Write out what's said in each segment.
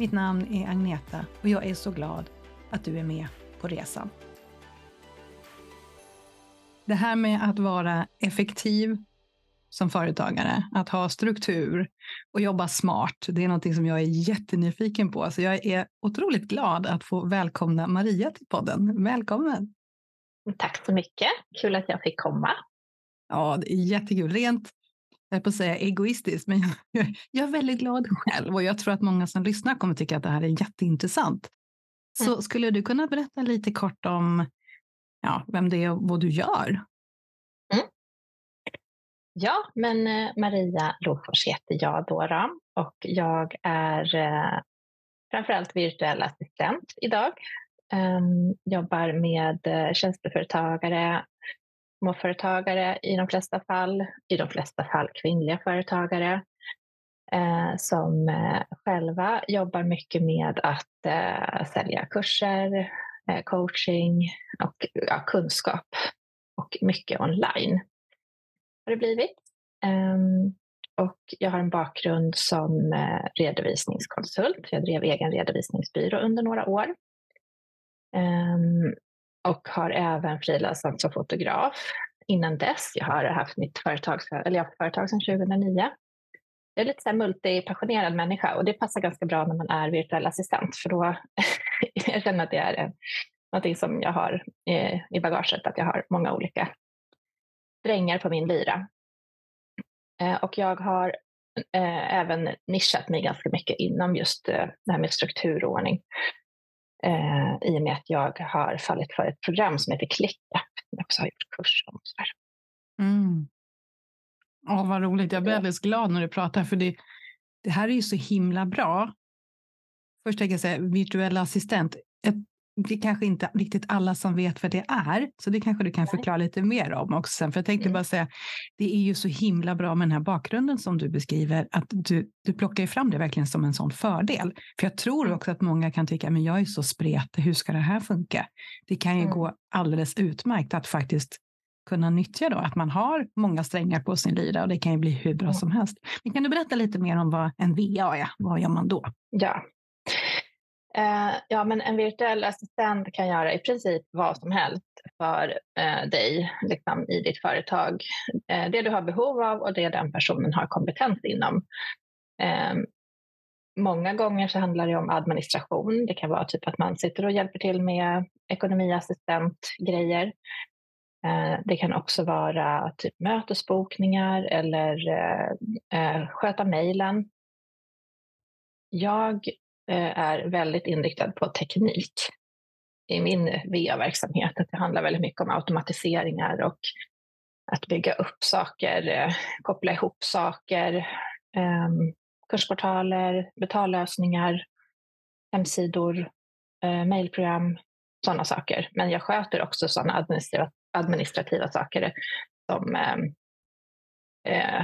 Mitt namn är Agneta och jag är så glad att du är med på resan. Det här med att vara effektiv som företagare, att ha struktur och jobba smart, det är något som jag är jättenyfiken på. Så jag är otroligt glad att få välkomna Maria till podden. Välkommen! Tack så mycket. Kul att jag fick komma. Ja, det är jättekul. Rent jag på att säga egoistiskt, men jag, jag, är väldigt glad själv och jag tror att många som lyssnar kommer tycka att det här är jätteintressant. Så mm. skulle du kunna berätta lite kort om ja, vem det är och vad du gör? Mm. Ja, men eh, Maria Lofors heter jag då, då och jag är eh, framförallt virtuell assistent idag. Um, jobbar med eh, tjänsteföretagare, småföretagare i de flesta fall, i de flesta fall kvinnliga företagare eh, som eh, själva jobbar mycket med att eh, sälja kurser, eh, coaching och ja, kunskap och mycket online har det blivit. Ehm, och jag har en bakgrund som eh, redovisningskonsult. Jag drev egen redovisningsbyrå under några år. Ehm, och har även frilansat som fotograf innan dess. Jag har haft mitt företag, eller jag har företag sedan 2009. Jag är lite så här multipassionerad människa och det passar ganska bra när man är virtuell assistent för då jag känner att det är någonting som jag har i bagaget, att jag har många olika drängar på min lyra. Eh, och jag har eh, även nischat mig ganska mycket inom just eh, det här med strukturordning eh, i och med att jag har fallit för ett program som heter ClickUp, jag också har gjort kurs om. Mm. Åh, vad roligt. Jag blir alldeles glad när du pratar, för det, det här är ju så himla bra. Först tänker jag säga virtuell assistent. Ett det är kanske inte riktigt alla som vet vad det är, så det kanske du kan förklara lite mer om också. Sen. För jag tänkte mm. bara säga, det är ju så himla bra med den här bakgrunden som du beskriver, att du, du plockar fram det verkligen som en sån fördel. För jag tror mm. också att många kan tycka, men jag är så spretig, hur ska det här funka? Det kan ju mm. gå alldeles utmärkt att faktiskt kunna nyttja då, att man har många strängar på sin lyra och det kan ju bli hur bra som helst. Men kan du berätta lite mer om vad en VA är? Vad gör man då? Ja, Eh, ja, men en virtuell assistent kan göra i princip vad som helst för eh, dig liksom, i ditt företag. Eh, det du har behov av och det den personen har kompetens inom. Eh, många gånger så handlar det om administration. Det kan vara typ att man sitter och hjälper till med ekonomiassistentgrejer. Eh, det kan också vara typ mötesbokningar eller eh, eh sköta mejlen. Jag Eh, är väldigt inriktad på teknik i min VA-verksamhet. Det handlar väldigt mycket om automatiseringar och att bygga upp saker, eh, koppla ihop saker, ehm, kursportaler, betallösningar, hemsidor, eh, mejlprogram, sådana saker. Men jag sköter också sådana administrativa, saker som ehm,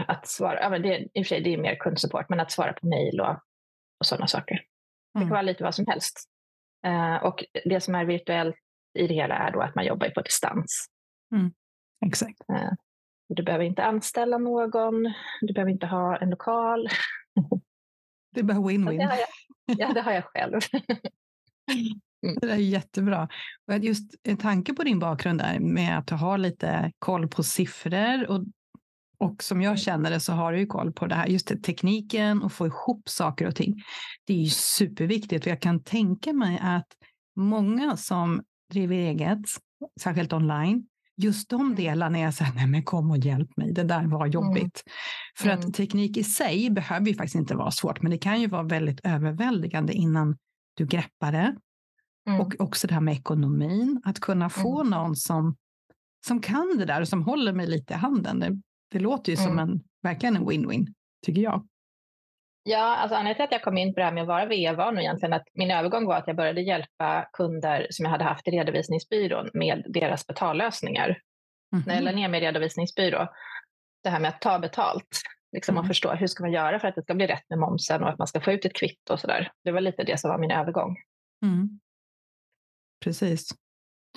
att svara, ja, men det, i och för sig det är mer kundsupport, men att svara på mejl och, och sådana saker. Det kan mm. vara lite vad som helst. Uh, och det som är virtuellt i det hela är då att man jobbar på distans. Mm. Exakt. Uh, du behöver inte anställa någon, du behöver inte ha en lokal. Det är bara win-win. Ja, ja, det har jag själv. Mm. Det är jättebra. Just en tanke på din bakgrund där med att du har lite koll på siffror och och som jag känner det så har du ju koll på det här, just det, tekniken och få ihop saker och ting. Det är ju superviktigt för jag kan tänka mig att många som driver eget, särskilt online, just de delarna är jag så här, nej men kom och hjälp mig, det där var Mm. jobbigt. För Mm. att teknik i sig behöver ju faktiskt inte vara svårt, men det kan ju vara väldigt överväldigande innan du greppar det. Mm. Och också det här med ekonomin, att kunna få någon som, som kan det där och som håller mig lite i handen. Det, det låter ju som Mm. en, verkligen en win-win, tycker jag. Ja, alltså anledningen till att jag kom in på det här med att vara VA var nog egentligen att min övergång var att jag började hjälpa kunder som jag hade haft i redovisningsbyrån med deras betallösningar. När jag Mhm. ner min redovisningsbyrå, det här med att ta betalt, liksom Mm. att förstå hur ska man göra för att det ska bli rätt med momsen och att man ska få ut ett kvitto och sådär. Det var lite det som var min övergång. Mm. Precis.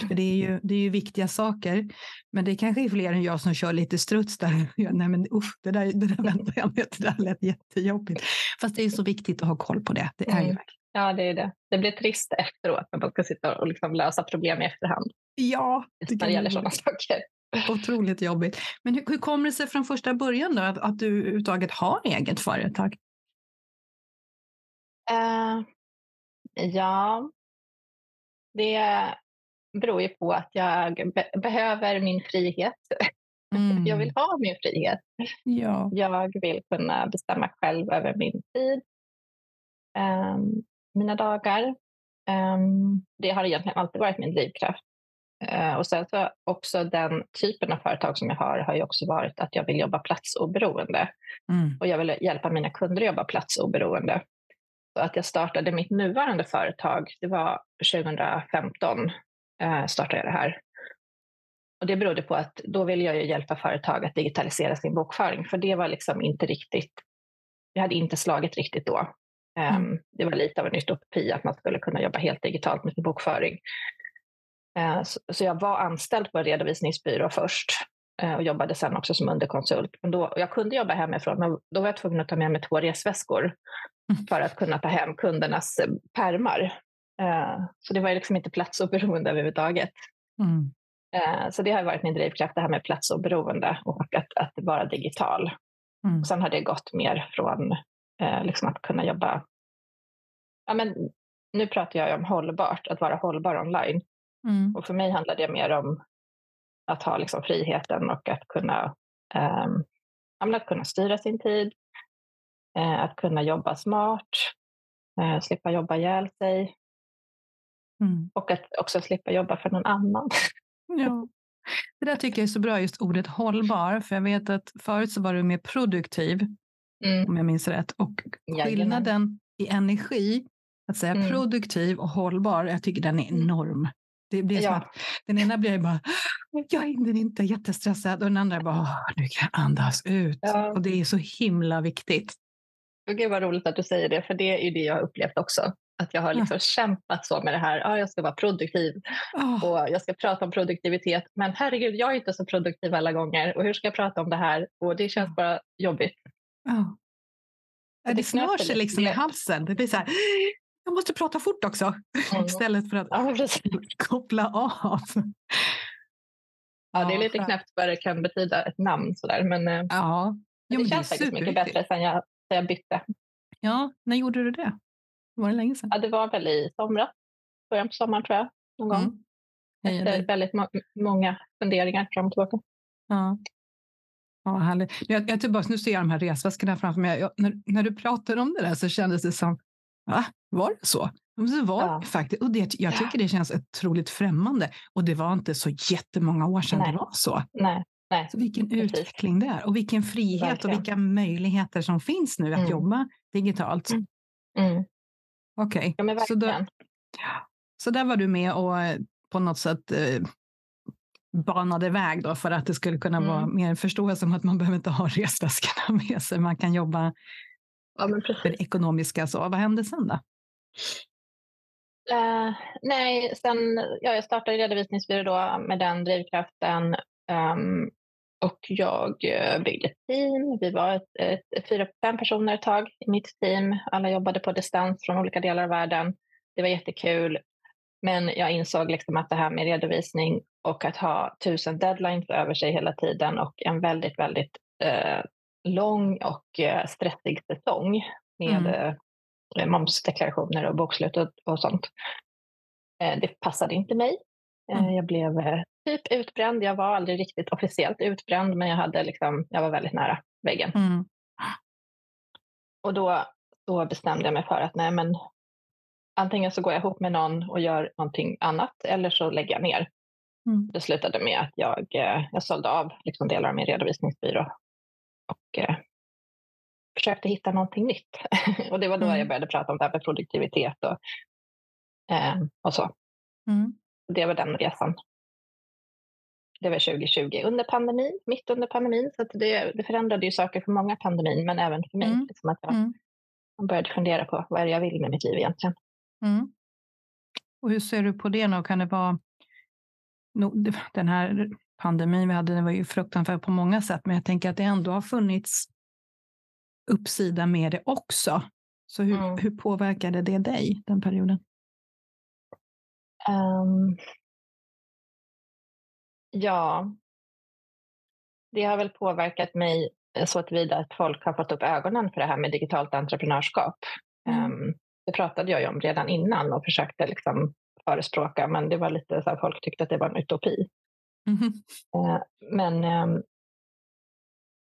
För det är, ju, det är ju viktiga saker, men det kanske är fler än jag som kör lite struts där. Nej, men usch, det där, det där väntar jag med, det där lät jättejobbigt. Fast det är så viktigt att ha koll på det. Det är ju Mm. Ja, det är det. Det blir trist efteråt när man ska sitta och liksom lösa problem i efterhand. Ja, det när det gäller sådana saker. otroligt jobbigt. Men hur, hur kommer det sig från första början då, att, att du överhuvudtaget har eget företag? Eh, ja, det beror ju på att jag be- behöver min frihet. Mm. Jag vill ha min frihet. Ja. Jag vill kunna bestämma själv över min tid, ehm, mina dagar. Ehm, det har egentligen alltid varit min drivkraft. Eh, och sen så också den typen av företag som jag har har ju också varit att jag vill jobba platsoberoende Mm. och jag vill hjälpa mina kunder att jobba platsoberoende. Så att jag startade mitt nuvarande företag, det var 2015 eh, startade jag det här. Och det berodde på att då ville jag hjälpa företag att digitalisera sin bokföring, för det var liksom inte riktigt, det hade inte slagit riktigt då. Um, Det var lite av en utopi att man skulle kunna jobba helt digitalt med sin bokföring. Eh, så, så jag var anställd på en redovisningsbyrå först eh, och jobbade sen också som underkonsult. Men då, jag kunde jobba hemifrån, men då var jag tvungen att ta med mig två resväskor Mm. för att kunna ta hem kundernas pärmar. Eh, Så det var liksom inte platsoberoende överhuvudtaget. Mm. Eh, Så det har varit min drivkraft, det här med platsoberoende och att, att vara digital. Mm. Och sen har det gått mer från eh, liksom att kunna jobba... Ja, men nu pratar jag om hållbart, att vara hållbar online. Mm. Och för mig handlar det mer om att ha liksom friheten och att kunna, men att kunna styra sin tid, eh, att kunna jobba smart, eh, slippa jobba ihjäl sig Mm. och att också slippa jobba för någon annan. Ja. Det där tycker jag är så bra, just ordet hållbar. För jag vet att förut så var du mer produktiv, Mm. om jag minns rätt. Och skillnaden i energi, att säga Mm. produktiv och hållbar, jag tycker den är enorm. Det blir Ja. att den ena blir bara, jag är inte jättestressad och den andra bara, "Åh, nu kan jag andas ut. Ja. Och det är så himla viktigt. Och Gud vad roligt att du säger det, för det är ju det jag har upplevt också. Att jag har liksom kämpat så med det här, ja, jag ska vara produktiv Åh, och jag ska prata om produktivitet. Men herregud, jag är inte så produktiv alla gånger. Och hur ska jag prata om det här? Och det känns bara jobbigt. ja. Ja, det Det snör sig liksom i halsen. Det blir så här, jag måste prata fort också. Mm. Istället för att Ja, koppla av. Ja, det är lite knäppt vad det kan betyda ett namn sådär. Men, eh, Ja, det jo, men känns det faktiskt mycket bättre sen jag, sen jag bytte. Ja, när gjorde du det? Var det länge sedan? Ja, det var väl i somras, början på sommaren tror jag. Någon gång. Mm. Heja Efter dig. väldigt må- många funderingar fram och tillbaka. Ja. Ja, härligt. Jag, jag är tillbaka, nu ser jag de här resväskorna framför mig. Jag, när, när du pratade om det där så kändes det som, va? Var det så? Så var Ja. det faktiskt. Och det, jag tycker det känns otroligt främmande. Och det var inte så jättemånga år sedan Nej. det var så. Nej, nej. Så vilken Precis. utveckling det är. Och vilken frihet Verkligen. och vilka möjligheter som finns nu att Mm. jobba digitalt. Mm. Mm. Okej, Ja, men så, då, så där var du med och eh, på något sätt eh, banade väg då för att det skulle kunna vara Mm. mer förståelse om att man behöver inte ha resväskorna med sig. Man kan jobba Ja, men för precis. det ekonomiska. Så. Vad hände sen då? Eh, nej, sen, ja, jag startade redovisningsbyrå då med den drivkraften. ehm, och jag eh, byggde ett team. Vi var ett, ett, ett fyra, fem personer ett tag i mitt team. Alla jobbade på distans från olika delar av världen. Det var jättekul. Men jag insåg liksom att det här med redovisning och att ha tusen deadlines över sig hela tiden och en väldigt, väldigt eh, lång och eh, stressig säsong med Mm. eh, momsdeklarationer och bokslut och, och sånt. Eh, det passade inte mig. Eh, Mm. Jag blev eh, typ utbränd. Jag var aldrig riktigt officiellt utbränd, men jag, hade liksom, jag var väldigt nära väggen. Mm. Och då, då bestämde jag mig för att nej, men antingen så går jag ihop med någon och gör någonting annat eller så lägger jag ner. Mm. Det slutade med att jag, eh, jag sålde av liksom delar av min redovisningsbyrå och eh, försökte hitta någonting nytt. och det var då Mm. jag började prata om det här med produktivitet och, eh, och så. Mm. Det var den resan. Det var 2020 under pandemin, mitt under pandemin. Så det, det förändrade ju saker för många pandemin, men även för mig. Mm. Liksom att jag Mm. började fundera på vad är det jag vill med mitt liv egentligen. Mm. Och hur ser du på det nu? Kan det vara... Den här pandemin vi hade den var ju fruktansvärd på många sätt, men jag tänker att det ändå har funnits uppsida med det också. Så hur, Mm. hur påverkade det dig, den perioden? Ehm, ja, det har väl påverkat mig eh, så tillvida att folk har fått upp ögonen för det här med digitalt entreprenörskap. Mm. Ehm, det pratade jag ju om redan innan och försökte liksom förespråka, men det var lite så här, folk tyckte att det var en utopi. Mhm. Eh, Men ehm,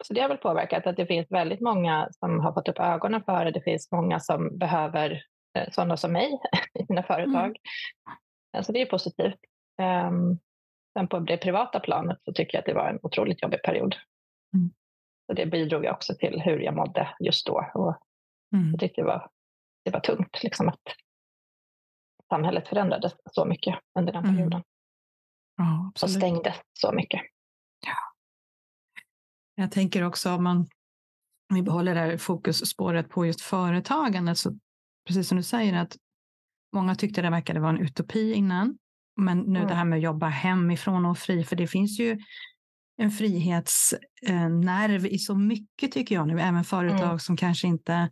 så det har väl påverkat att det finns väldigt många som har fått upp ögonen för det. Det finns många som behöver eh, sådana som mig i sina företag. Så det är positivt. Um, sen på det privata planet så tycker jag att det var en otroligt jobbig period. Mm. Så det bidrog ju också till hur jag mådde just då. Och Mm. jag tyckte det var, det var tungt liksom att samhället förändrades så mycket under den Mm. perioden. Ja, Och stängdes så mycket. Jag tänker också om man vi behåller det här fokusspåret på just företagandet, så precis som du säger att många tyckte det verkade vara en utopi innan, men nu Mm. det här med att jobba hemifrån och fri, för det finns ju en frihetsnerv i så mycket tycker jag nu, även företag Mm. som kanske inte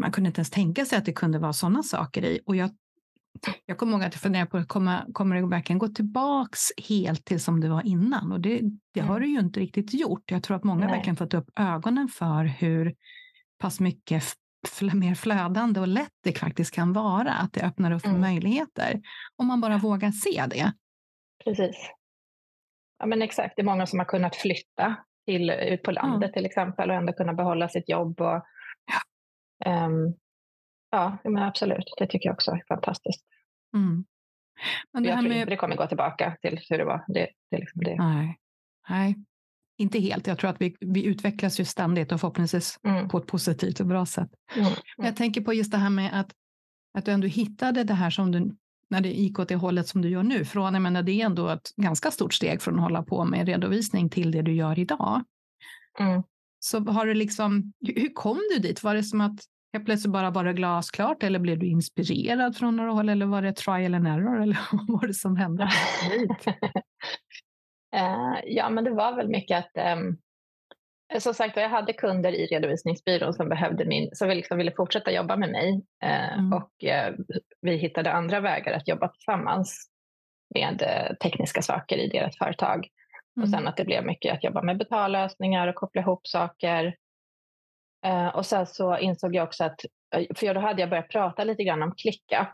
man kunde inte ens tänka sig att det kunde vara sådana saker i. Och jag, jag kommer ihåg att jag funderade på, kommer, kommer det verkligen gå tillbaks helt till som det var innan? Och det, det har Mm. det ju inte riktigt gjort. Jag tror att många Nej. verkligen fått upp ögonen för hur pass mycket mer flödande och lätt det faktiskt kan vara. Att det öppnar upp för Mm. möjligheter. Om man bara vågar se det. Precis. Ja, men exakt. Det är många som har kunnat flytta till, ut på landet till exempel och ändå kunna behålla sitt jobb. Och, Ehm, ja, men absolut. Det tycker jag också är fantastiskt. Mm. Men det Jag tror med... inte det kommer gå tillbaka till hur det var. Det, det liksom det. Nej. Nej, inte helt. Jag tror att vi, vi utvecklas ju ständigt och förhoppningsvis Mm, på ett positivt och bra sätt. mm, Men Jag tänker på just det här med att, att du ändå hittade det här som du, när det gick åt det hållet som du gör nu. Från, jag menar, det är ändå ett ganska stort steg från att hålla på med redovisning till det du gör idag. mm. Så har du liksom, hur hur kom du dit? Var det som att helt plötsligt bara var det glasklart eller blev du inspirerad från några håll eller var det trial and error eller vad var det som hände? Eh, ja, men det var väl mycket att ehm, som sagt jag hade kunder i redovisningsbyrån som, behövde min, som liksom ville fortsätta jobba med mig eh, Mm. och eh, vi hittade andra vägar att jobba tillsammans med eh, tekniska saker i deras företag. Och Mm. sen att det blev mycket att jobba med betallösningar och koppla ihop saker. Eh, och sen så insåg jag också att, för då hade jag börjat prata lite grann om ClickUp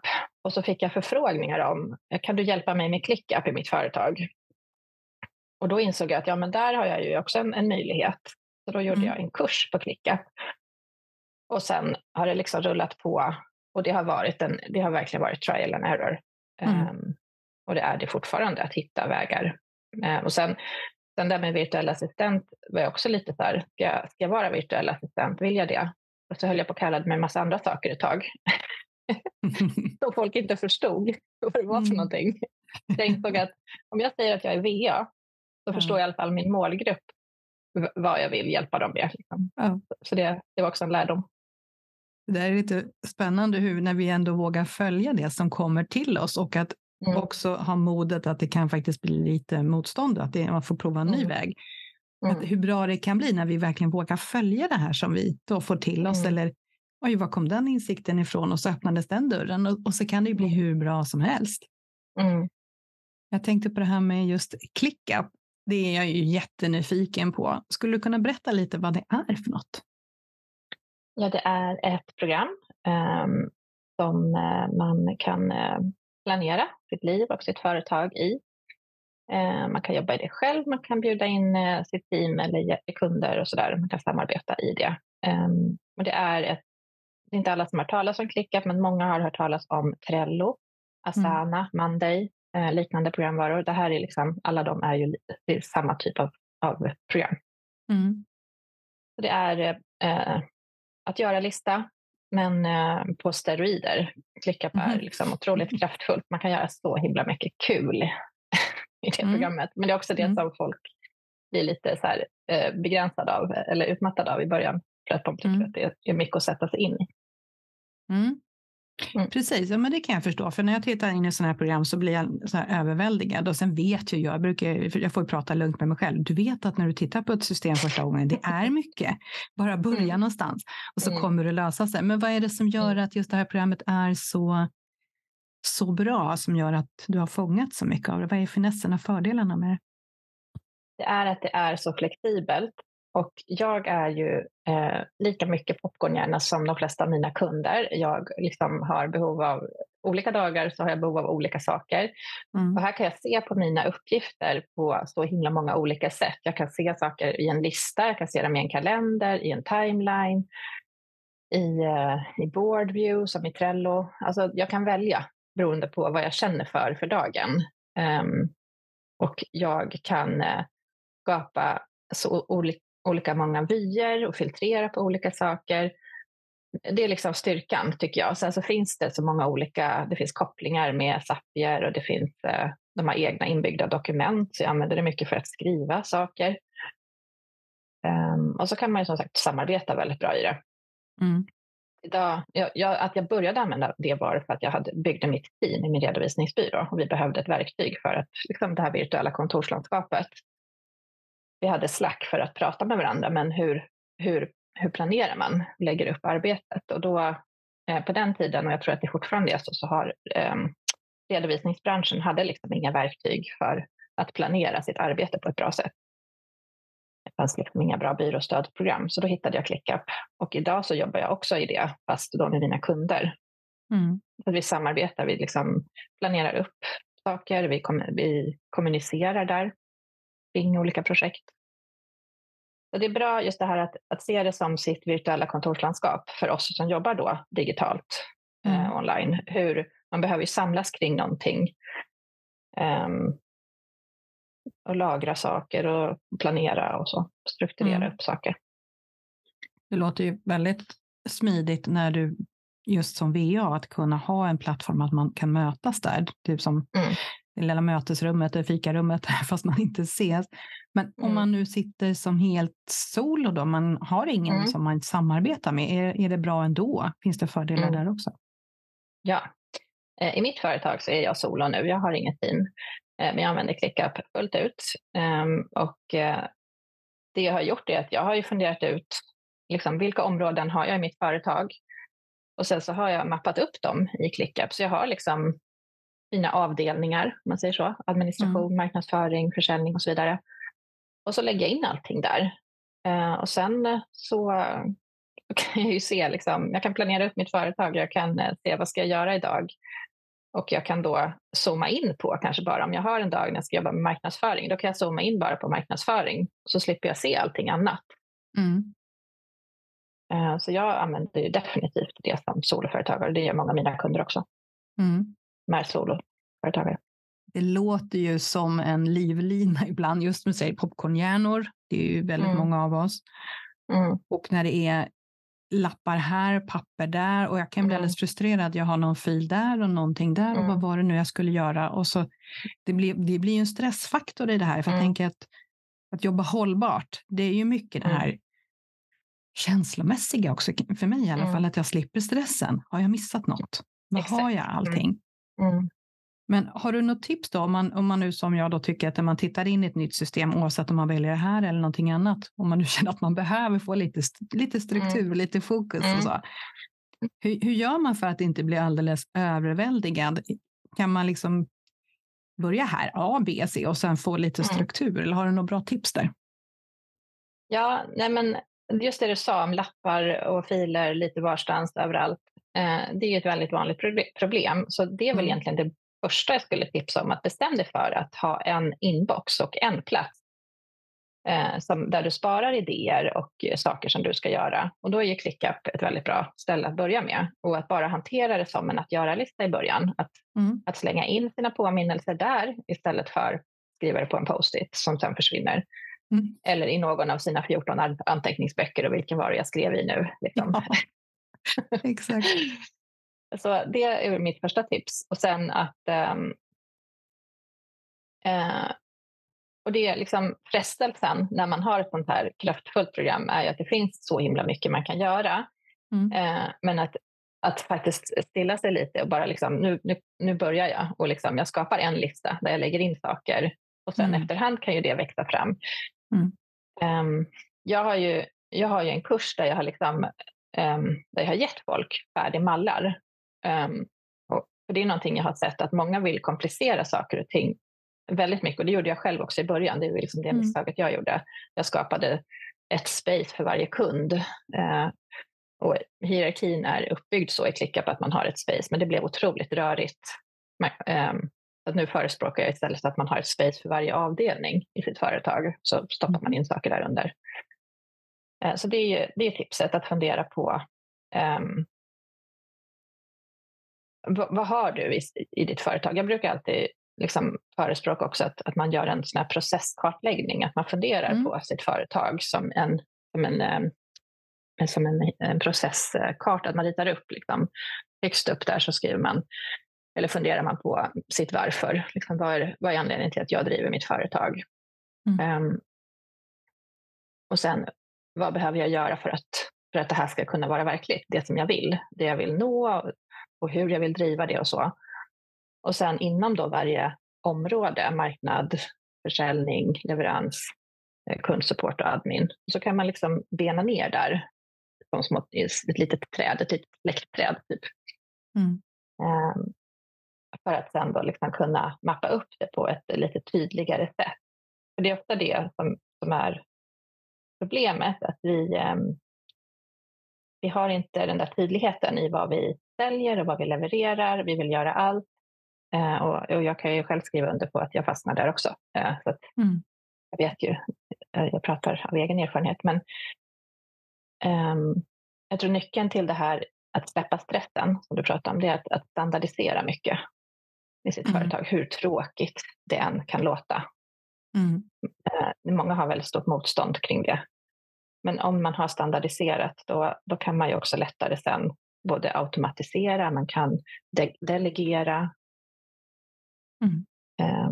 och så fick jag förfrågningar om, kan du hjälpa mig med ClickUp i mitt företag? Och då insåg jag att ja, men där har jag ju också en, en möjlighet. Så då gjorde Mm. jag en kurs på ClickUp. Och sen har det liksom rullat på och det har, varit en, det har verkligen varit trial and error. Mm. Ehm, och det är det fortfarande att hitta vägar. Ehm, och sen, sen där med virtuell assistent var jag också lite så här, ska jag, ska jag vara virtuell assistent, vill jag det? Och så höll jag på att kalla med en massa andra saker ett tag. Som folk inte förstod vad det var för Mm. någonting. Jag insåg att om jag säger att jag är VA Ja. förstår i alla fall min målgrupp vad jag vill hjälpa dem med. Liksom. Ja. Så det, det var också en lärdom. Det där är lite spännande hur när vi ändå vågar följa det som kommer till oss och att Mm. också ha modet att det kan faktiskt bli lite motstånd och att det, man får prova en ny Mm. väg. Mm. Att hur bra det kan bli när vi verkligen vågar följa det här som vi då får till oss. Mm. Eller oj, var kom den insikten ifrån? Och så öppnades den dörren och, och så kan det ju bli hur bra som helst. Mm. Jag tänkte på det här med just ClickUp. Det är jag ju jättenyfiken på. Skulle du kunna berätta lite vad det är för något? Ja, det är ett program ehm, som eh, man kan eh, planera sitt liv och sitt företag i. Eh, man kan jobba i det själv, man kan bjuda in sitt team eller kunder och sådär. Man kan samarbeta i det. Um, och det är ett, det är inte alla som har hört talas om ClickUp, men många har hört talas om Trello, Asana, mm. Monday, eh, liknande programvaror. Det här är liksom, alla de är ju är samma typ av, av program. Mm. Så det är eh, att göra-lista, men eh, på steroider. ClickUp mm. är liksom otroligt kraftfullt. Man kan göra så himla mycket kul i det mm. programmet. Men det är också det mm. som folk blir lite så här, eh, begränsade av eller utmattade av i början för att de tycker mm. att det är mycket att sätta sig in i. Mm. Mm. Precis, ja, men det kan jag förstå. För när jag tittar in i sådana här program så blir jag så överväldigad. Och sen vet ju jag, jag, brukar, jag får prata lugnt med mig själv. Du vet att när du tittar på ett system första gången, det är mycket. Bara börja mm. någonstans och så mm. kommer det lösa sig. Men vad är det som gör mm. att just det här programmet är så, så bra, som gör att du har fångat så mycket av det? Vad är finessen och fördelarna med det? Det är att det är så flexibelt och jag är ju eh, lika mycket popcornhjärna som de flesta av mina kunder. Jag liksom har behov av olika dagar så har jag behov av olika saker. Mm. Och här kan jag se på mina uppgifter på så himla många olika sätt. Jag kan se saker i en lista, jag kan se dem i en kalender, i en timeline, i, eh, i board view som i Trello. Alltså jag kan välja beroende på vad jag känner för för dagen. Um, och jag kan uh, skapa så olika olika många vyer och filtrera på olika saker. Det är liksom styrkan tycker jag. Sen så finns det så många olika, det finns kopplingar med Zapier och det finns, eh, de har egna inbyggda dokument, så jag använder det mycket för att skriva saker. Um, och så kan man ju som sagt samarbeta väldigt bra i det. Mm. Idag, jag, jag, att jag började använda det var för att jag hade, byggde mitt team i min redovisningsbyrå och vi behövde ett verktyg för att, liksom det här virtuella kontorslandskapet vi hade Slack för att prata med varandra, men hur, hur, hur planerar man, lägger upp arbetet? Och då eh, på den tiden, och jag tror att det fortfarande är så, så har eh, redovisningsbranschen hade liksom inga verktyg för att planera sitt arbete på ett bra sätt. Det fanns liksom inga bra byråstödprogram, så då hittade jag ClickUp. Och idag så jobbar jag också i det, fast då med mina kunder. Mm. Så vi samarbetar, vi liksom planerar upp saker, vi, kom, vi kommunicerar där kring olika projekt. Så det är bra just det här att, att se det som sitt virtuella kontorslandskap för oss som jobbar då digitalt eh, mm. eh, online. Hur man behöver samlas kring någonting um, och lagra saker och planera och så, strukturera mm. upp saker. Det låter ju väldigt smidigt när du just som VA att kunna ha en plattform att man kan mötas där. Typ som mm det lilla mötesrummet, det fikarummet, fast man inte ses. Men mm. om man nu sitter som helt solo då, man har ingen mm. som man samarbetar med, är, är det bra ändå? Finns det fördelar mm. där också? Ja, eh, i mitt företag så är jag solo nu, jag har inget team, eh, men jag använder ClickUp fullt ut. Ehm, och eh, det jag har gjort är att jag har ju funderat ut liksom, vilka områden har jag i mitt företag och sen så har jag mappat upp dem i ClickUp. Så jag har liksom fina avdelningar, om man säger så. Administration, mm. marknadsföring, försäljning och så vidare. Och så lägger jag in allting där. Uh, och sen så kan jag ju se, liksom, jag kan planera upp mitt företag, jag kan uh, se vad ska jag göra idag. Och jag kan då zooma in på, kanske bara om jag har en dag när jag ska jobba med marknadsföring, då kan jag zooma in bara på marknadsföring, så slipper jag se allting annat. Mm. Uh, så jag använder ju definitivt det som soloföretagare, det gör många av mina kunder också. Mm med soloföretagare. Det låter ju som en livlina ibland, just med säger popcornhjärnor. Det är ju väldigt mm. många av oss. Mm. Och när det är lappar här, papper där och jag kan bli mm. alldeles frustrerad. Jag har någon fil där och någonting där och vad mm. var det nu jag skulle göra? Och så, det, blir, det blir en stressfaktor i det här. För jag mm. tänker att, att jobba hållbart, det är ju mycket det mm. här känslomässiga också, för mig i alla fall, att jag slipper stressen. Har jag missat något? Vad har jag allting? Mm. Men har du något tips då om man, om man nu som jag då tycker att när man tittar in i ett nytt system, oavsett om man väljer det här eller någonting annat, om man nu känner att man behöver få lite, lite struktur, mm. lite fokus mm. och så. Hur, hur gör man för att inte bli alldeles överväldigad? Kan man liksom börja här, A, B, C och sen få lite mm. struktur? Eller har du några bra tips där? Ja, nej men just det du sa om lappar och filer lite varstans överallt. Eh, det är ett väldigt vanligt problem. Så det är väl mm. egentligen det första jag skulle tipsa om att bestäm dig för att ha en inbox och en plats eh, som, där du sparar idéer och saker som du ska göra. Och då är ju ClickUp ett väldigt bra ställe att börja med. Och att bara hantera det som en att göra-lista i början. Att, mm. att slänga in sina påminnelser där istället för skriva det på en post-it som sen försvinner. Mm. Eller i någon av sina 14 anteckningsböcker och vilken var det jag skrev i nu. Liksom. Ja. Exakt. Så det är mitt första tips. Och sen att um, uh, och det är liksom frestelsen när man har ett sånt här kraftfullt program är ju att det finns så himla mycket man kan göra. Mm. Uh, men att, att faktiskt stilla sig lite och bara liksom, nu, nu, nu börjar jag och liksom, jag skapar en lista där jag lägger in saker och sen mm. efterhand kan ju det växa fram. Mm. Um, jag, har ju, jag har ju en kurs där jag har, liksom, um, där jag har gett folk färdiga mallar. Um, och för det är någonting jag har sett att många vill komplicera saker och ting väldigt mycket och det gjorde jag själv också i början. Det är liksom det mm. misstaget jag gjorde. Jag skapade ett space för varje kund. Uh, och hierarkin är uppbyggd så i ClickUp att man har ett space, men det blev otroligt rörigt. Um, att nu förespråkar jag istället att man har ett space för varje avdelning i sitt företag, så stoppar man in saker där under. Uh, så det är, det är tipset, att fundera på um, vad, vad, har du i, i ditt företag? Jag brukar alltid liksom förespråka också att, att man gör en sån här processkartläggning, att man funderar mm. på sitt företag som en, som en, eh, som en, en processkarta, att man ritar upp liksom. högst upp där så skriver man eller funderar man på sitt varför. Liksom, vad, är, vad är anledningen till att jag driver mitt företag? Mm. Um, och sen, vad behöver jag göra för att, för att det här ska kunna vara verkligt? Det som jag vill, det jag vill nå och hur jag vill driva det och så. Och sen inom då varje område, marknad, försäljning, leverans, eh, kundsupport och admin, så kan man liksom bena ner där som små, ett litet träd, ett litet släktträd. Typ. Mm. Um, för att sen då liksom kunna mappa upp det på ett lite tydligare sätt. För det är ofta det som, som är problemet, att vi, um, vi har inte den där tydligheten i vad vi säljer och vad vi levererar. Vi vill göra allt. Eh, och, och, jag kan ju själv skriva under på att jag fastnar där också. Eh, så mm. Jag vet ju, eh, jag pratar av egen erfarenhet. Men um, jag tror nyckeln till det här att släppa stressen, som du pratar om, det är att, att standardisera mycket i sitt mm. företag, hur tråkigt det än kan låta. Mm. Många har väldigt stort motstånd kring det. Men om man har standardiserat, då, då kan man ju också lättare sen både automatisera, man kan de delegera mm. eh,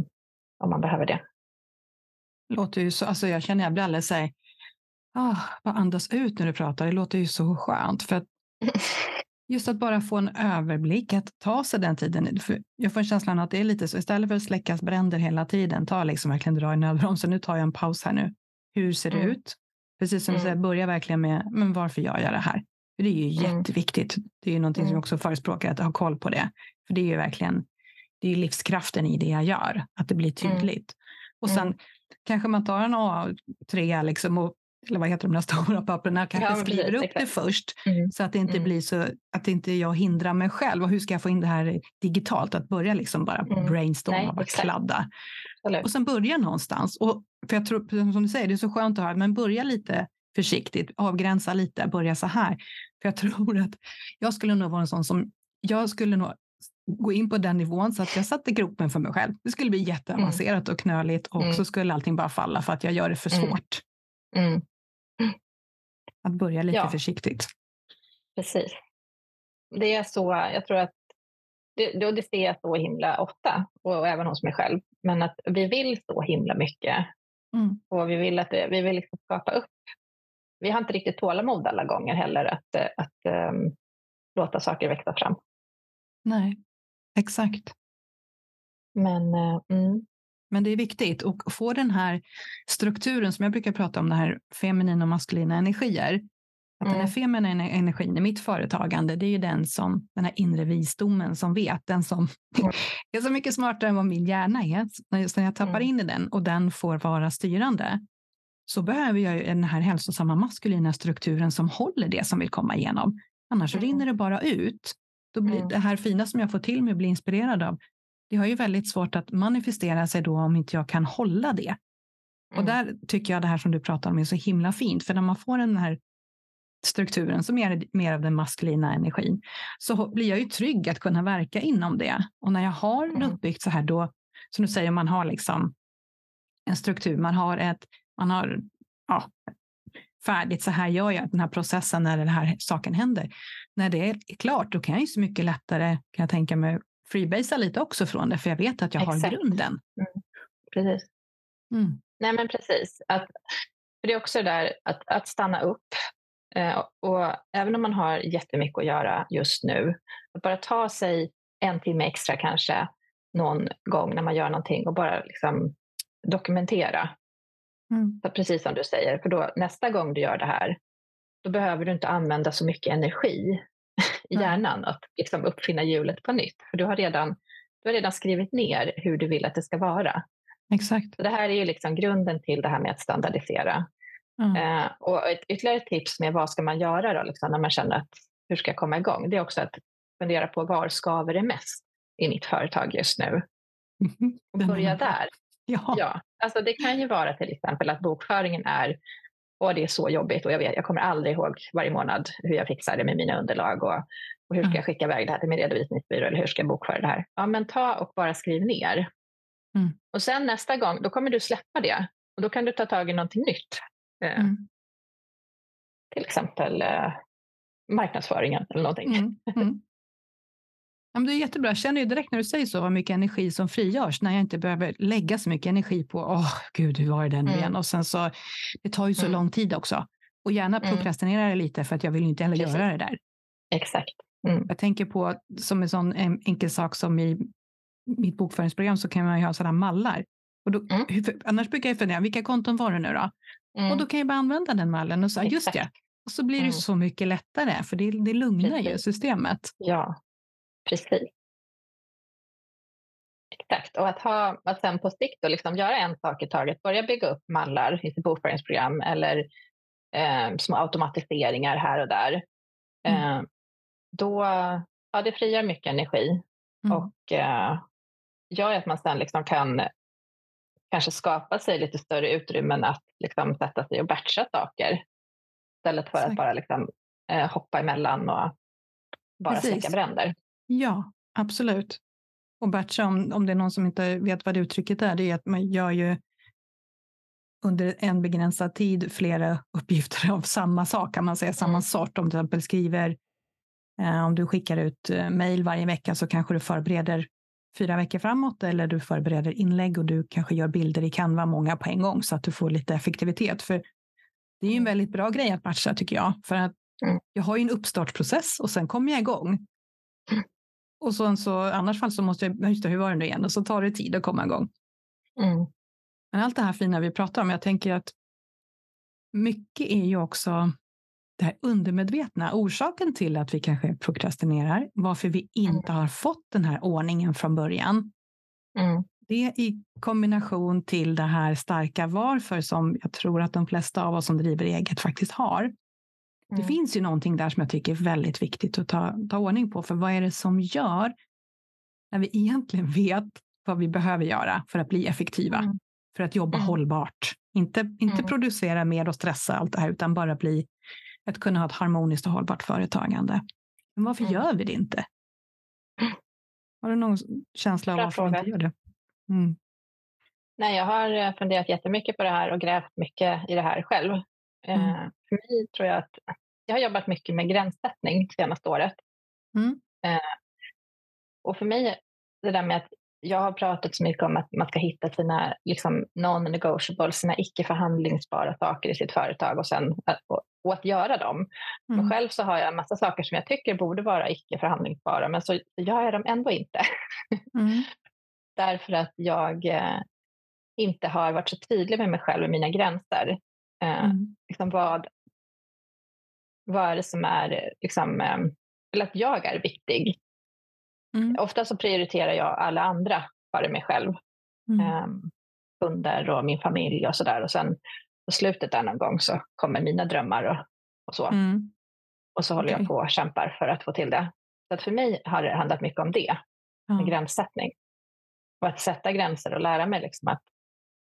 om man behöver det. Låter ju så, alltså jag känner jag blir alldeles så här, oh, bara andas ut när du pratar, det låter ju så skönt. För att just att bara få en överblick, att ta sig den tiden. För jag får känslan att det är lite så, istället för att släckas bränder hela tiden, ta liksom verkligen dra i nödbromsen, nu tar jag en paus här nu. Hur ser det mm. ut? Precis som du säger, mm. börja verkligen med, men varför gör jag det här? För det är ju mm. jätteviktigt. Det är ju någonting som jag mm. också förespråkar, att ha koll på det. För det är ju verkligen, det är livskraften i det jag gör, att det blir mm. tydligt. Och sen kanske man tar en A3 liksom och eller vad heter de där stora papperna, kanske ja, skriver upp exakt. det först mm. så att det inte mm. blir så att inte jag hindrar mig själv. Och hur ska jag få in det här digitalt? Att börja liksom bara mm. brainstorma och kladda. Eller. Och sen börja någonstans. Och för jag tror, som du säger, det är så skönt att höra, men börja lite försiktigt, avgränsa lite, börja så här. För jag tror att jag skulle nog vara en sån som, jag skulle nog gå in på den nivån så att jag satte gropen för mig själv. Det skulle bli jätteavancerat mm. och knöligt och mm. så skulle allting bara falla för att jag gör det för mm. svårt. Mm. Att börja lite ja. försiktigt. Precis. Det är så, jag tror att det, det ser jag så himla ofta och även hos mig själv. Men att vi vill så himla mycket mm. och vi vill, att vi vill liksom skapa upp. Vi har inte riktigt tålamod alla gånger heller att, att um, låta saker växa fram. Nej, exakt. Men, uh, mm. Men det är viktigt att få den här strukturen som jag brukar prata om, det här feminina och maskulina energier. Att mm. Den här mm. feminina energin i mitt företagande, det är ju den som, den här inre visdomen som vet, den som mm. är så mycket smartare än vad min hjärna är. Så när jag tappar mm. in i den och den får vara styrande, så behöver jag den här hälsosamma maskulina strukturen som håller det som vill komma igenom. Annars mm. rinner det bara ut. Då blir mm. Det här fina som jag får till mig och blir inspirerad av, det har ju väldigt svårt att manifestera sig då om inte jag kan hålla det. Och Mm. där tycker jag det här som du pratar om är så himla fint, för när man får den här strukturen som är mer av den maskulina energin, så blir jag ju trygg att kunna verka inom det. Och när jag har Mm. uppbyggt så här då, som du säger, man har liksom en struktur, man har ett, man har ja, färdigt, så här gör jag den här processen när den här saken händer. När det är klart, då kan jag ju så mycket lättare, kan jag tänka mig, freebasea lite också från det, för jag vet att jag har Exakt. grunden. Precis. Mm. Nej, men precis. Att, för det är också det där att, att stanna upp. Eh, och även om man har jättemycket att göra just nu, att bara ta sig en timme extra kanske någon gång när man gör någonting och bara liksom dokumentera. Mm. Så precis som du säger, för då nästa gång du gör det här, då behöver du inte använda så mycket energi i hjärnan att liksom uppfinna hjulet på nytt. För du har, redan, du har redan skrivit ner hur du vill att det ska vara. Exakt. Så det här är ju liksom grunden till det här med att standardisera. Mm. Eh, och ett ytterligare tips med vad ska man göra då, liksom, när man känner att hur ska jag komma igång? Det är också att fundera på var skaver det mest i mitt företag just nu? Och börja där. Ja. Ja, alltså det kan ju vara till exempel att bokföringen är och det är så jobbigt och jag, vet, jag kommer aldrig ihåg varje månad hur jag fixar det med mina underlag och, och hur ska Mm. jag skicka iväg det här till min redovisningsbyrå eller hur ska jag bokföra det här? Ja, men ta och bara skriv ner. Mm. Och sen nästa gång, då kommer du släppa det och då kan du ta tag i någonting nytt. Eh, Mm. Till exempel eh, marknadsföringen eller någonting. Mm. Mm. Ja, men det är jättebra. Jag känner ju direkt när du säger så vad mycket energi som frigörs när jag inte behöver lägga så mycket energi på, åh gud, hur var det den Mm. igen? Och sen så, det tar ju så Mm. lång tid också. Och gärna Mm. prokrastinera det lite för att jag vill ju inte heller Precis. göra det där. Exakt. Mm. Jag tänker på som en sån en enkel sak som i mitt bokföringsprogram så kan man ju ha sådana mallar. Och då, Mm. hur, annars brukar jag fundera, vilka konton var det nu då? Mm. Och då kan jag bara använda den mallen och säga, just ja. Och så blir det Mm. så mycket lättare, för det, det lugnar ju Precis. systemet. Ja, precis. Exakt, och att, ha, att sen på sikt då liksom göra en sak i taget, börja bygga upp mallar i sitt bokföringsprogram eller eh, små automatiseringar här och där. Mm. Eh, då, ja, det frigör mycket energi Mm. och eh, gör att man sen liksom kan kanske skapa sig lite större utrymmen att liksom sätta sig och batcha saker istället för Exakt. att bara liksom, eh, hoppa emellan och bara släcka bränder. Ja, absolut. Och batcha, om, om det är någon som inte vet vad det uttrycket är, det är att man gör ju under en begränsad tid flera uppgifter av samma sak, kan man säga, samma Mm. sort. Om du till exempel skriver, eh, om du skickar ut eh, mejl varje vecka så kanske du förbereder fyra veckor framåt eller du förbereder inlägg och du kanske gör bilder i Canva många på en gång så att du får lite effektivitet. För det är ju en Mm. väldigt bra grej att batcha tycker jag. För att Mm. jag har ju en uppstartsprocess och sen kommer jag igång. Och så, så annars fall så måste jag, just det, hur var det nu igen? Och så tar det tid att komma igång. Mm. Men allt det här fina vi pratar om, jag tänker att mycket är ju också det här undermedvetna. Orsaken till att vi kanske prokrastinerar, varför vi inte har fått den här ordningen från början. Mm. Det i kombination till det här starka varför som jag tror att de flesta av oss som driver eget faktiskt har. Det Mm. finns ju någonting där som jag tycker är väldigt viktigt att ta, ta ordning på. För vad är det som gör när vi egentligen vet vad vi behöver göra för att bli effektiva? Mm. För att jobba Mm. hållbart. Inte, inte Mm. producera mer och stressa allt det här, utan bara bli att kunna ha ett harmoniskt och hållbart företagande. Men varför Mm. gör vi det inte? Har du någon känsla av varför vi inte gör det? Mm. Nej, jag har eh, funderat jättemycket på det här och grävt mycket i det här själv. Eh, Mm. För mig tror jag att jag har jobbat mycket med gränssättning senaste året. Mm. Eh, Och för mig, det där med att jag har pratat så mycket om att man ska hitta sina liksom, non-negotiable, sina icke förhandlingsbara saker i sitt företag och sen att, och, och att göra dem. Men Mm. själv så har jag en massa saker som jag tycker borde vara icke förhandlingsbara, men så gör jag dem ändå inte. Mm. därför att jag eh, inte har varit så tydlig med mig själv och mina gränser. Eh, Mm. liksom vad, vad är det som är, eh, liksom, eh, eller att jag är viktig. Mm. Ofta så prioriterar jag alla andra före mig själv. Mm. Eh, kunder och min familj och sådär. Och sen på slutet där någon gång så kommer mina drömmar och, och så. Mm. Och så håller Okej. jag på och kämpar för att få till det. Så att för mig har det handlat mycket om det, en gränssättning. och att sätta gränser och lära mig liksom att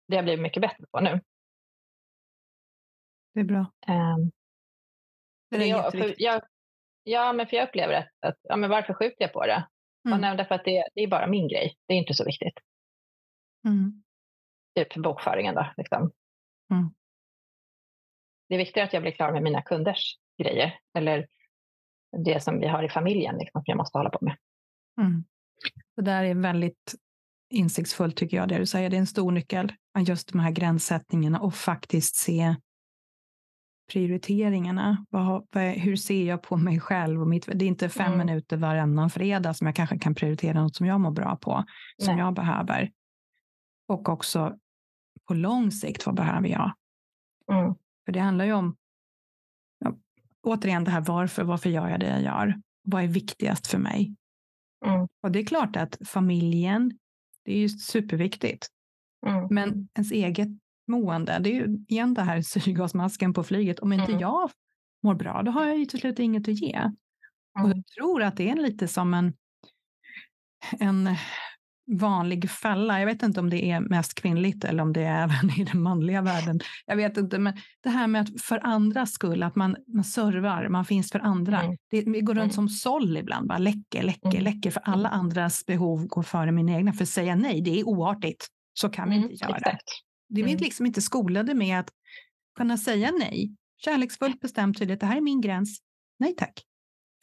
det har blivit mycket bättre på nu. Det är bra. Um, det är jag, för jag, ja, men för jag upplever att, att ja, men varför skjuter jag på det? Mm. Ja, därför att det, det, är bara min grej. Det är inte så viktigt. Mm. Typ för bokföringen då. Liksom. Mm. Det är viktigare att jag blir klar med mina kunders grejer. Eller det som vi har i familjen liksom, som jag måste hålla på med. Mm. Det där är väldigt insiktsfullt tycker jag, det du säger. Det är en stor nyckel, just de här gränssättningarna och faktiskt se prioriteringarna. Vad, vad, hur ser jag på mig själv? Och mitt, det är inte fem mm. minuter varannan fredag som jag kanske kan prioritera något som jag mår bra på, som Nej. jag behöver. Och också på lång sikt, vad behöver jag? Mm. För det handlar ju om, ja, återigen det här varför, varför gör jag det jag gör? Vad är viktigast för mig? Mm. Och det är klart att familjen, det är ju superviktigt. Mm. Men ens eget mående, det är ju igen det här syrgasmasken på flyget. Om inte mm. jag mår bra, då har jag ju till slut inget att ge. Och jag tror att det är lite som en, en vanlig fälla. Jag vet inte om det är mest kvinnligt eller om det är även i den manliga världen. Jag vet inte, men det här med att för andras skull, att man, man servar, man finns för andra. Mm. Det, vi går runt mm. som såll ibland, bara läcker, läcker, mm. läcker, för alla mm. andras behov går före mina egna. För att säga nej, det är oartigt. Så kan vi mm, inte göra. Exakt. Det är mm. liksom inte skolade med att kunna säga nej. Kärleksfullt, bestämt, tydligt. Det här är min gräns. Nej tack.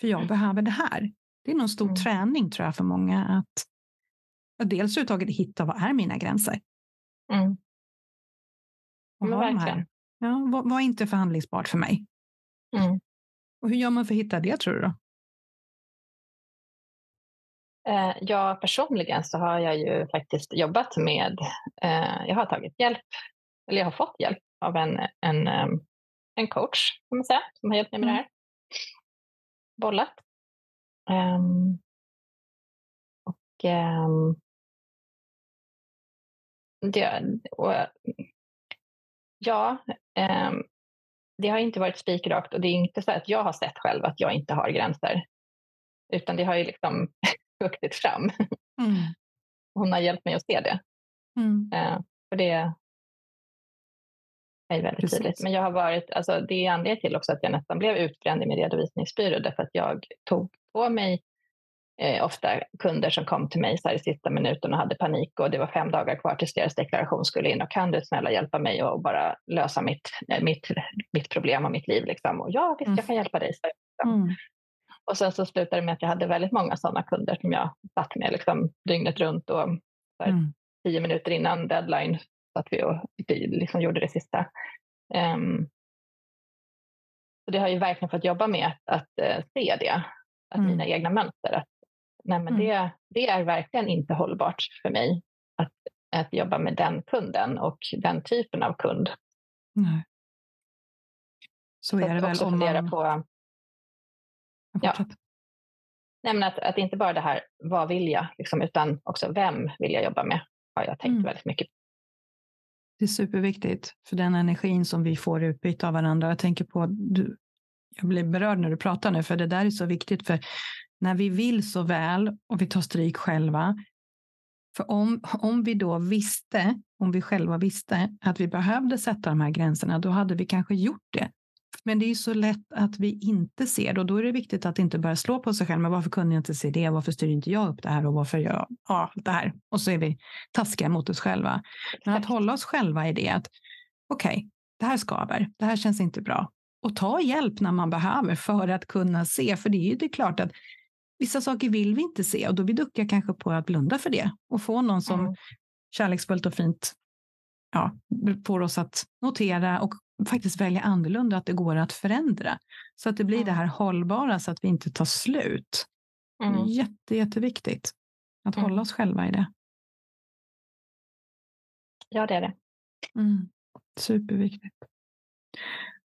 För jag behöver det här. Det är nog stor träning tror jag för många att dels överhuvudtaget hitta vad är mina gränser. Mm. Och Men verkligen. Ja, vad, vad, är inte förhandlingsbart för mig? Mm. Och hur gör man för att hitta det tror du? Då? Eh, ja, personligen så har jag ju faktiskt jobbat med, eh, jag har tagit hjälp, eller jag har fått hjälp av en, en, eh, en coach, kan man säga, som har hjälpt mig med mm. det här. Bollat. Um, och det, och, ja, det har inte varit spikrakt och det är inte så att jag har sett själv att jag inte har gränser. Utan det har ju liksom vuxit fram. Mm. Hon har hjälpt mig att se det. Mm. Uh, för det är väldigt Precis. tydligt. Men jag har varit, alltså, det är anledningen till också att jag nästan blev utbränd i min redovisningsbyrå därför att jag tog på mig eh, ofta kunder som kom till mig så här i sista minuten och hade panik och det var fem dagar kvar tills deras deklaration skulle in och kan du snälla hjälpa mig och bara lösa mitt, eh, mitt, mitt problem och mitt liv liksom. Och ja, visst, mm. jag kan hjälpa dig. Så, liksom. mm. Och sen så slutade det med att jag hade väldigt många sådana kunder som jag satt med liksom, dygnet runt och här, mm. tio minuter innan deadline satt vi och liksom gjorde det sista. Um, så det har ju verkligen fått jobba med att, att uh, se det, att mm. mina egna mönster. Att, nej, men mm. det, det är verkligen inte hållbart för mig att, att jobba med den kunden och den typen av kund. Nej. Så, så är det väl om man... på Ja. Nej, men att, att inte bara det här, vad vill jag, liksom, utan också vem vill jag jobba med, har jag tänkt mm. väldigt mycket Det är superviktigt för den energin som vi får utbyte av varandra. Jag tänker på, du, jag blir berörd när du pratar nu, för det där är så viktigt. För när vi vill så väl och vi tar stryk själva, för om, om vi då visste, om vi själva visste att vi behövde sätta de här gränserna, då hade vi kanske gjort det men det är så lätt att vi inte ser det och då är det viktigt att inte börja slå på sig själv. Men varför kunde jag inte se det? Varför styr inte jag upp det här och varför gör jag ja, det här? Och så är vi taskiga mot oss själva. Men att hålla oss själva i det att okej, okay, det här skaver. Det här känns inte bra och ta hjälp när man behöver för att kunna se. För det är ju det är klart att vissa saker vill vi inte se och då vi duckar kanske på att blunda för det och få någon som mm. kärleksfullt och fint ja, får oss att notera och faktiskt välja annorlunda, att det går att förändra. Så att det blir mm. det här hållbara så att vi inte tar slut. Mm. Jätte, jätteviktigt att mm. hålla oss själva i det. Ja, det är det. Mm. Superviktigt.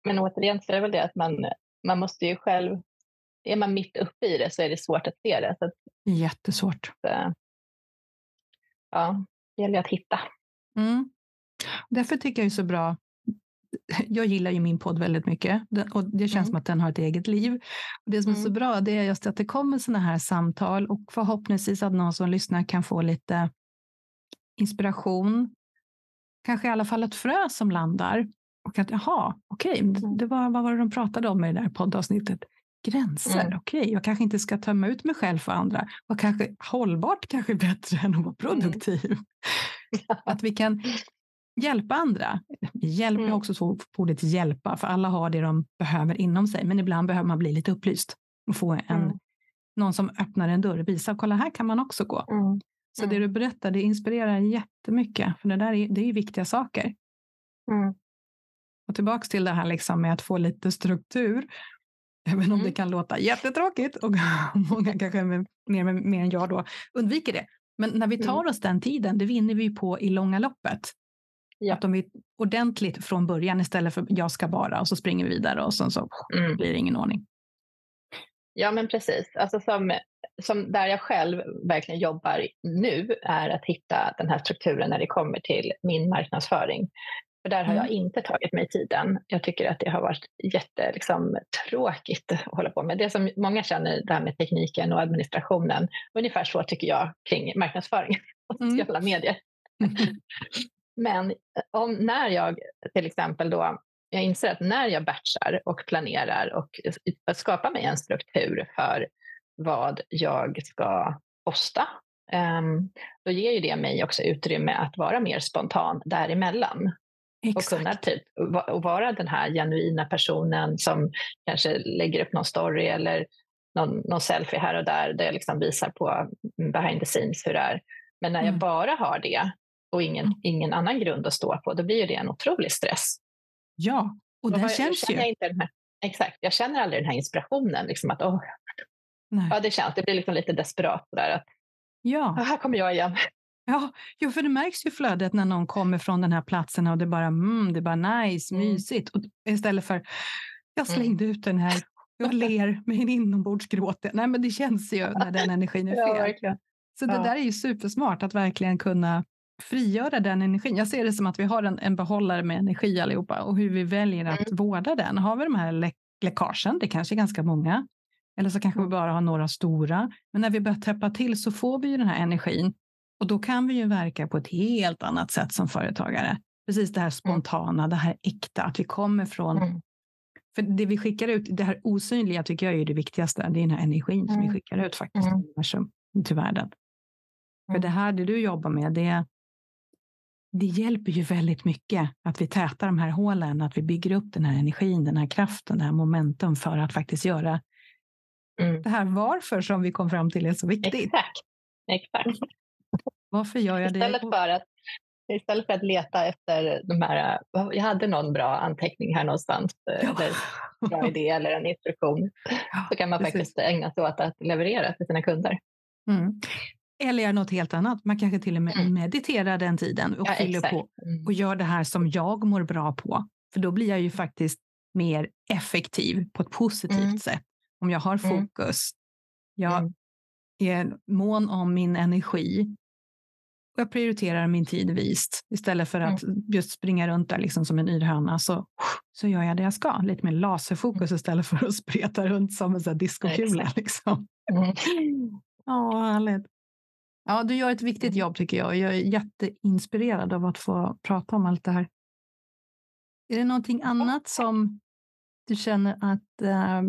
Men återigen så är det väl det att man, man måste ju själv, är man mitt uppe i det så är det svårt att se det. Så att, Jättesvårt. Så, ja, det gäller att hitta. Mm. Därför tycker jag det är så bra jag gillar ju min podd väldigt mycket och det känns mm. som att den har ett eget liv. Det som är så mm. bra det är just att det kommer sådana här samtal och förhoppningsvis att någon som lyssnar kan få lite inspiration, kanske i alla fall ett frö som landar. Och att jaha, okej, okay, det var, vad var det de pratade om i det där poddavsnittet? Gränser, mm. okej, okay, jag kanske inte ska tömma ut mig själv för andra. Och kanske hållbart kanske bättre än att vara mm. produktiv. Mm. att vi kan hjälpa andra. Hjälp mm. är också så på ordet hjälpa, för alla har det de behöver inom sig. Men ibland behöver man bli lite upplyst och få en, mm. någon som öppnar en dörr och visar, kolla här kan man också gå. Mm. Så det mm. du berättar, det inspirerar jättemycket, för det där är, det är viktiga saker. Mm. Och tillbaks till det här liksom med att få lite struktur. Även om mm. det kan låta jättetråkigt och många kanske mer, mer, mer än jag då undviker det. Men när vi tar oss den tiden, det vinner vi på i långa loppet. Ja. Att om vi ordentligt från början istället för jag ska bara och så springer vi vidare och sen så mm. blir det ingen ordning. Ja men precis, alltså som, som där jag själv verkligen jobbar nu är att hitta den här strukturen när det kommer till min marknadsföring. För där har mm. jag inte tagit mig tiden. Jag tycker att det har varit jättetråkigt liksom, att hålla på med. Det som många känner, det här med tekniken och administrationen, ungefär så tycker jag kring marknadsföring och mm. sociala mm. medier. Men eh, om, när jag till exempel då, jag inser att när jag batchar och planerar och skapar mig en struktur för vad jag ska posta, um, då ger ju det mig också utrymme att vara mer spontan däremellan. Exakt. Och kunna typ, och vara den här genuina personen som kanske lägger upp någon story eller någon, någon selfie här och där, där jag liksom visar på behind the scenes hur det är. Men när jag mm. bara har det, och ingen, mm. ingen annan grund att stå på, då blir det en otrolig stress. Ja, och den känns ju. Inte den här, exakt, jag känner aldrig den här inspirationen. Liksom att, åh, ja, det känns, det blir liksom lite desperat. Där, att, ja. här kommer jag igen. Ja, jo, för det märks ju flödet när någon kommer från den här platsen och det bara, mm, det bara nice, mm. mysigt. Och istället för, jag mm. slängde mm. ut den här, jag ler med en inombordsgråt. Nej, men det känns ju när den energin är fel. Ja, Så det där är ju supersmart att verkligen kunna frigöra den energin. Jag ser det som att vi har en, en behållare med energi allihopa och hur vi väljer att mm. vårda den. Har vi de här lä läckagen, det kanske är ganska många, eller så kanske mm. vi bara har några stora. Men när vi börjar täppa till så får vi ju den här energin och då kan vi ju verka på ett helt annat sätt som företagare. Precis det här mm. spontana, det här äkta, att vi kommer från mm. För det vi skickar ut, det här osynliga tycker jag är det viktigaste. Det är den här energin som vi mm. skickar ut faktiskt mm. till världen. För det här, det du jobbar med, det, det hjälper ju väldigt mycket att vi tätar de här hålen, att vi bygger upp den här energin, den här kraften, det här momentum för att faktiskt göra mm. det här varför som vi kom fram till är så viktigt. Exakt. Exakt. Varför gör jag istället det? För att, istället för att leta efter de här, jag hade någon bra anteckning här någonstans, ja. eller bra idé eller en instruktion, ja, så kan man precis. faktiskt ägna sig åt att leverera till sina kunder. Mm. Eller göra något helt annat. Man kanske till och med mm. mediterar den tiden och ja, fyller exakt. på mm. och gör det här som jag mår bra på. För då blir jag ju faktiskt mer effektiv på ett positivt mm. sätt. Om jag har mm. fokus, jag mm. är mån om min energi och jag prioriterar min tid vist istället för att just springa runt där liksom som en yr höna så, så gör jag det jag ska. Lite mer laserfokus istället för att spreta runt som en diskokula. Liksom. Mm. Ja, härligt. Ja, du gör ett viktigt mm. jobb tycker jag. Jag är jätteinspirerad av att få prata om allt det här. Är det någonting annat som du känner att eh,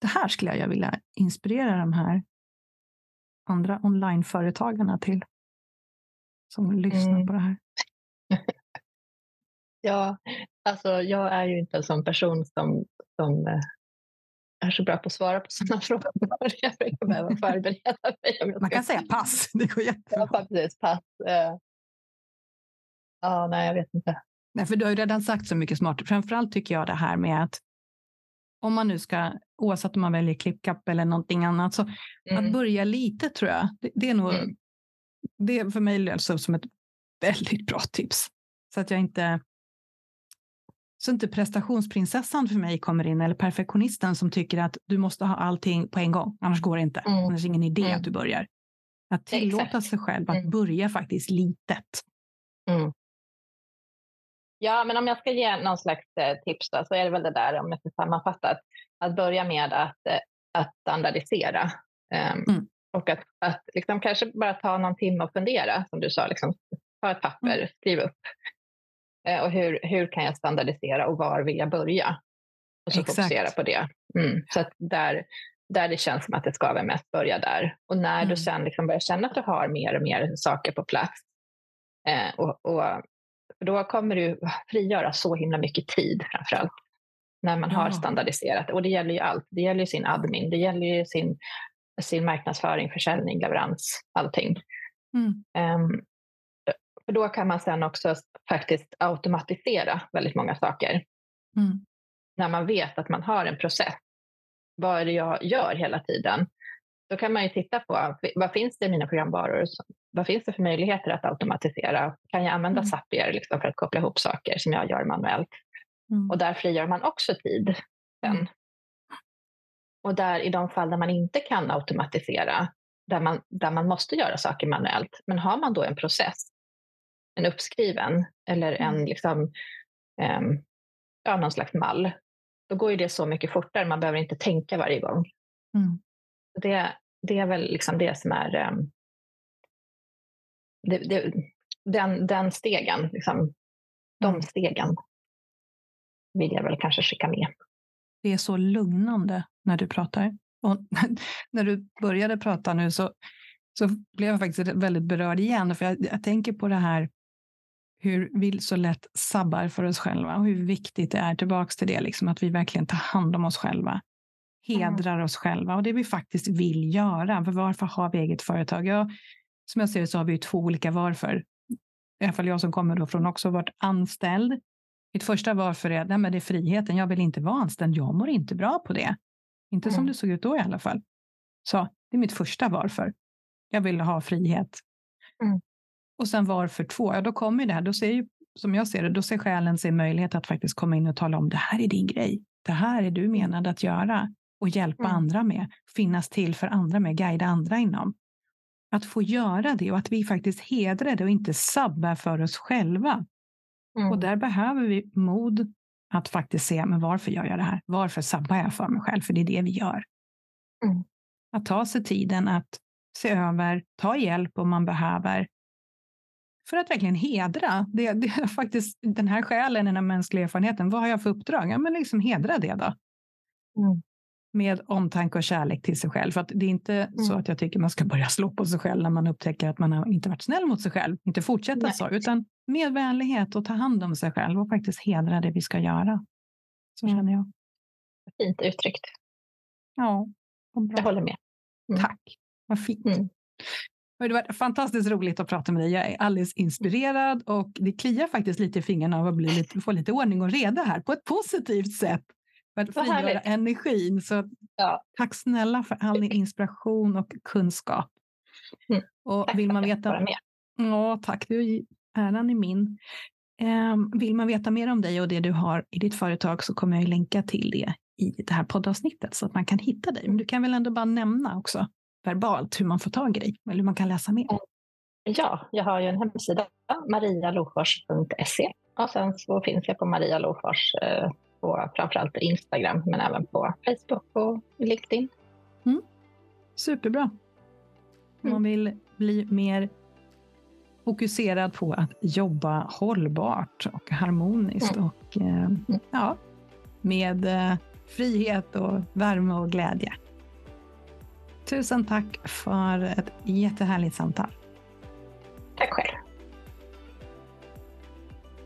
det här skulle jag vilja inspirera de här andra onlineföretagarna till? Som lyssnar mm. på det här. ja, alltså jag är ju inte en sån person som, som eh, är så bra på att svara på sådana frågor. Jag brukar behöva förbereda mig. Man kan säga pass, det går jättebra. Ja, precis, pass. Uh, ja, nej, jag vet inte. Nej, för du har ju redan sagt så mycket smart. Framförallt tycker jag det här med att om man nu ska, oavsett om man väljer ClickUp eller någonting annat, så mm. att börja lite tror jag, det, det är nog, mm. det är för mig alltså som ett väldigt bra tips. Så att jag inte så inte prestationsprinsessan för mig kommer in eller perfektionisten som tycker att du måste ha allting på en gång, annars går det inte. Mm. Annars är det ingen idé mm. att du börjar. Att tillåta Exakt. sig själv att mm. börja faktiskt litet. Mm. Ja, men om jag ska ge någon slags eh, tips då, så är det väl det där, om jag ska sammanfatta, att börja med att, eh, att standardisera. Um, och att, att liksom kanske bara ta någon timme och fundera, som du sa, liksom, ta ett papper, mm. skriv upp. Eh, och hur, hur kan jag standardisera och var vill jag börja? Och så Exakt. fokusera på det. Mm. Så att där, där det känns som att det skaver mest, börja där. Och när mm. du sen liksom börjar känna att du har mer och mer saker på plats, eh, och, och, då kommer du frigöra så himla mycket tid framför allt när man har standardiserat. Och det gäller ju allt. Det gäller ju sin admin, det gäller ju sin, sin marknadsföring, försäljning, leverans, allting. Mm. Um, för då kan man sen också faktiskt automatisera väldigt många saker. Mm. När man vet att man har en process. Vad är det jag gör hela tiden? Då kan man ju titta på vad finns det i mina programvaror? Vad finns det för möjligheter att automatisera? Kan jag använda mm. Zapier liksom för att koppla ihop saker som jag gör manuellt? Mm. Och där frigör man också tid sen. Mm. Och där i de fall där man inte kan automatisera, där man, där man måste göra saker manuellt, men har man då en process, en uppskriven eller en mm. liksom, um, ja, någon slags mall, då går ju det så mycket fortare, man behöver inte tänka varje gång. Mm. Det, det är väl liksom det som är um, det, det, den, den stegen, liksom, de mm. stegen vill jag väl kanske skicka med. Det är så lugnande när du pratar. Och när du började prata nu så, så blev jag faktiskt väldigt berörd igen, för jag, jag tänker på det här hur vi så lätt sabbar för oss själva och hur viktigt det är tillbaks till det, liksom, att vi verkligen tar hand om oss själva. Hedrar mm. oss själva och det vi faktiskt vill göra. För varför har vi eget företag? Ja, som jag ser det så har vi två olika varför. I alla fall jag som kommer då från också varit anställd mitt första varför är, nej men det är friheten, jag vill inte vara anställd, jag mår inte bra på det. Inte mm. som det såg ut då i alla fall. Så det är mitt första varför. Jag vill ha frihet. Mm. Och sen varför två, ja då kommer det här, då ser ju, som jag ser det, då ser själen sig möjlighet att faktiskt komma in och tala om det här är din grej. Det här är du menad att göra och hjälpa mm. andra med, finnas till för andra med, guida andra inom. Att få göra det och att vi faktiskt hedrar det och inte sabbar för oss själva. Mm. Och där behöver vi mod att faktiskt se, men varför gör jag det här? Varför sabbar jag för mig själv? För det är det vi gör. Mm. Att ta sig tiden att se över, ta hjälp om man behöver. För att verkligen hedra det, det är faktiskt den här själen, den här mänskliga erfarenheten. Vad har jag för uppdrag? Ja, men liksom hedra det då. Mm med omtanke och kärlek till sig själv. För att det är inte mm. så att jag tycker man ska börja slå på sig själv när man upptäcker att man har inte varit snäll mot sig själv. Inte fortsätta Nej. så, utan med vänlighet och ta hand om sig själv och faktiskt hedra det vi ska göra. Så mm. känner jag. Fint uttryckt. Ja, jag håller med. Mm. Tack, vad fint. Det har varit fantastiskt roligt att prata med dig. Jag är alldeles inspirerad och det kliar faktiskt lite i fingrarna av att bli lite, få lite ordning och reda här på ett positivt sätt för att frigöra energin. Så ja. Tack snälla för all din inspiration och kunskap. Mm. Och tack vill man veta... Ja, tack, du, äran är min. Um, vill man veta mer om dig och det du har i ditt företag så kommer jag länka till det i det här poddavsnittet så att man kan hitta dig. Men du kan väl ändå bara nämna också verbalt hur man får tag i dig eller hur man kan läsa mer? Ja, jag har ju en hemsida, marialofors.se och sen så finns jag på Maria Lofors eh, på framförallt Instagram men även på Facebook och LinkedIn. Mm. Superbra. Om man mm. vill bli mer fokuserad på att jobba hållbart och harmoniskt mm. och eh, mm. ja, med eh, frihet och värme och glädje. Tusen tack för ett jättehärligt samtal. Tack själv.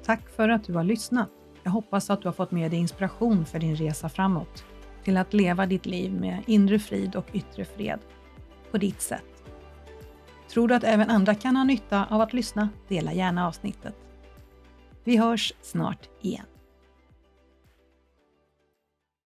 Tack för att du har lyssnat. Jag hoppas att du har fått med dig inspiration för din resa framåt, till att leva ditt liv med inre frid och yttre fred, på ditt sätt. Tror du att även andra kan ha nytta av att lyssna? Dela gärna avsnittet. Vi hörs snart igen.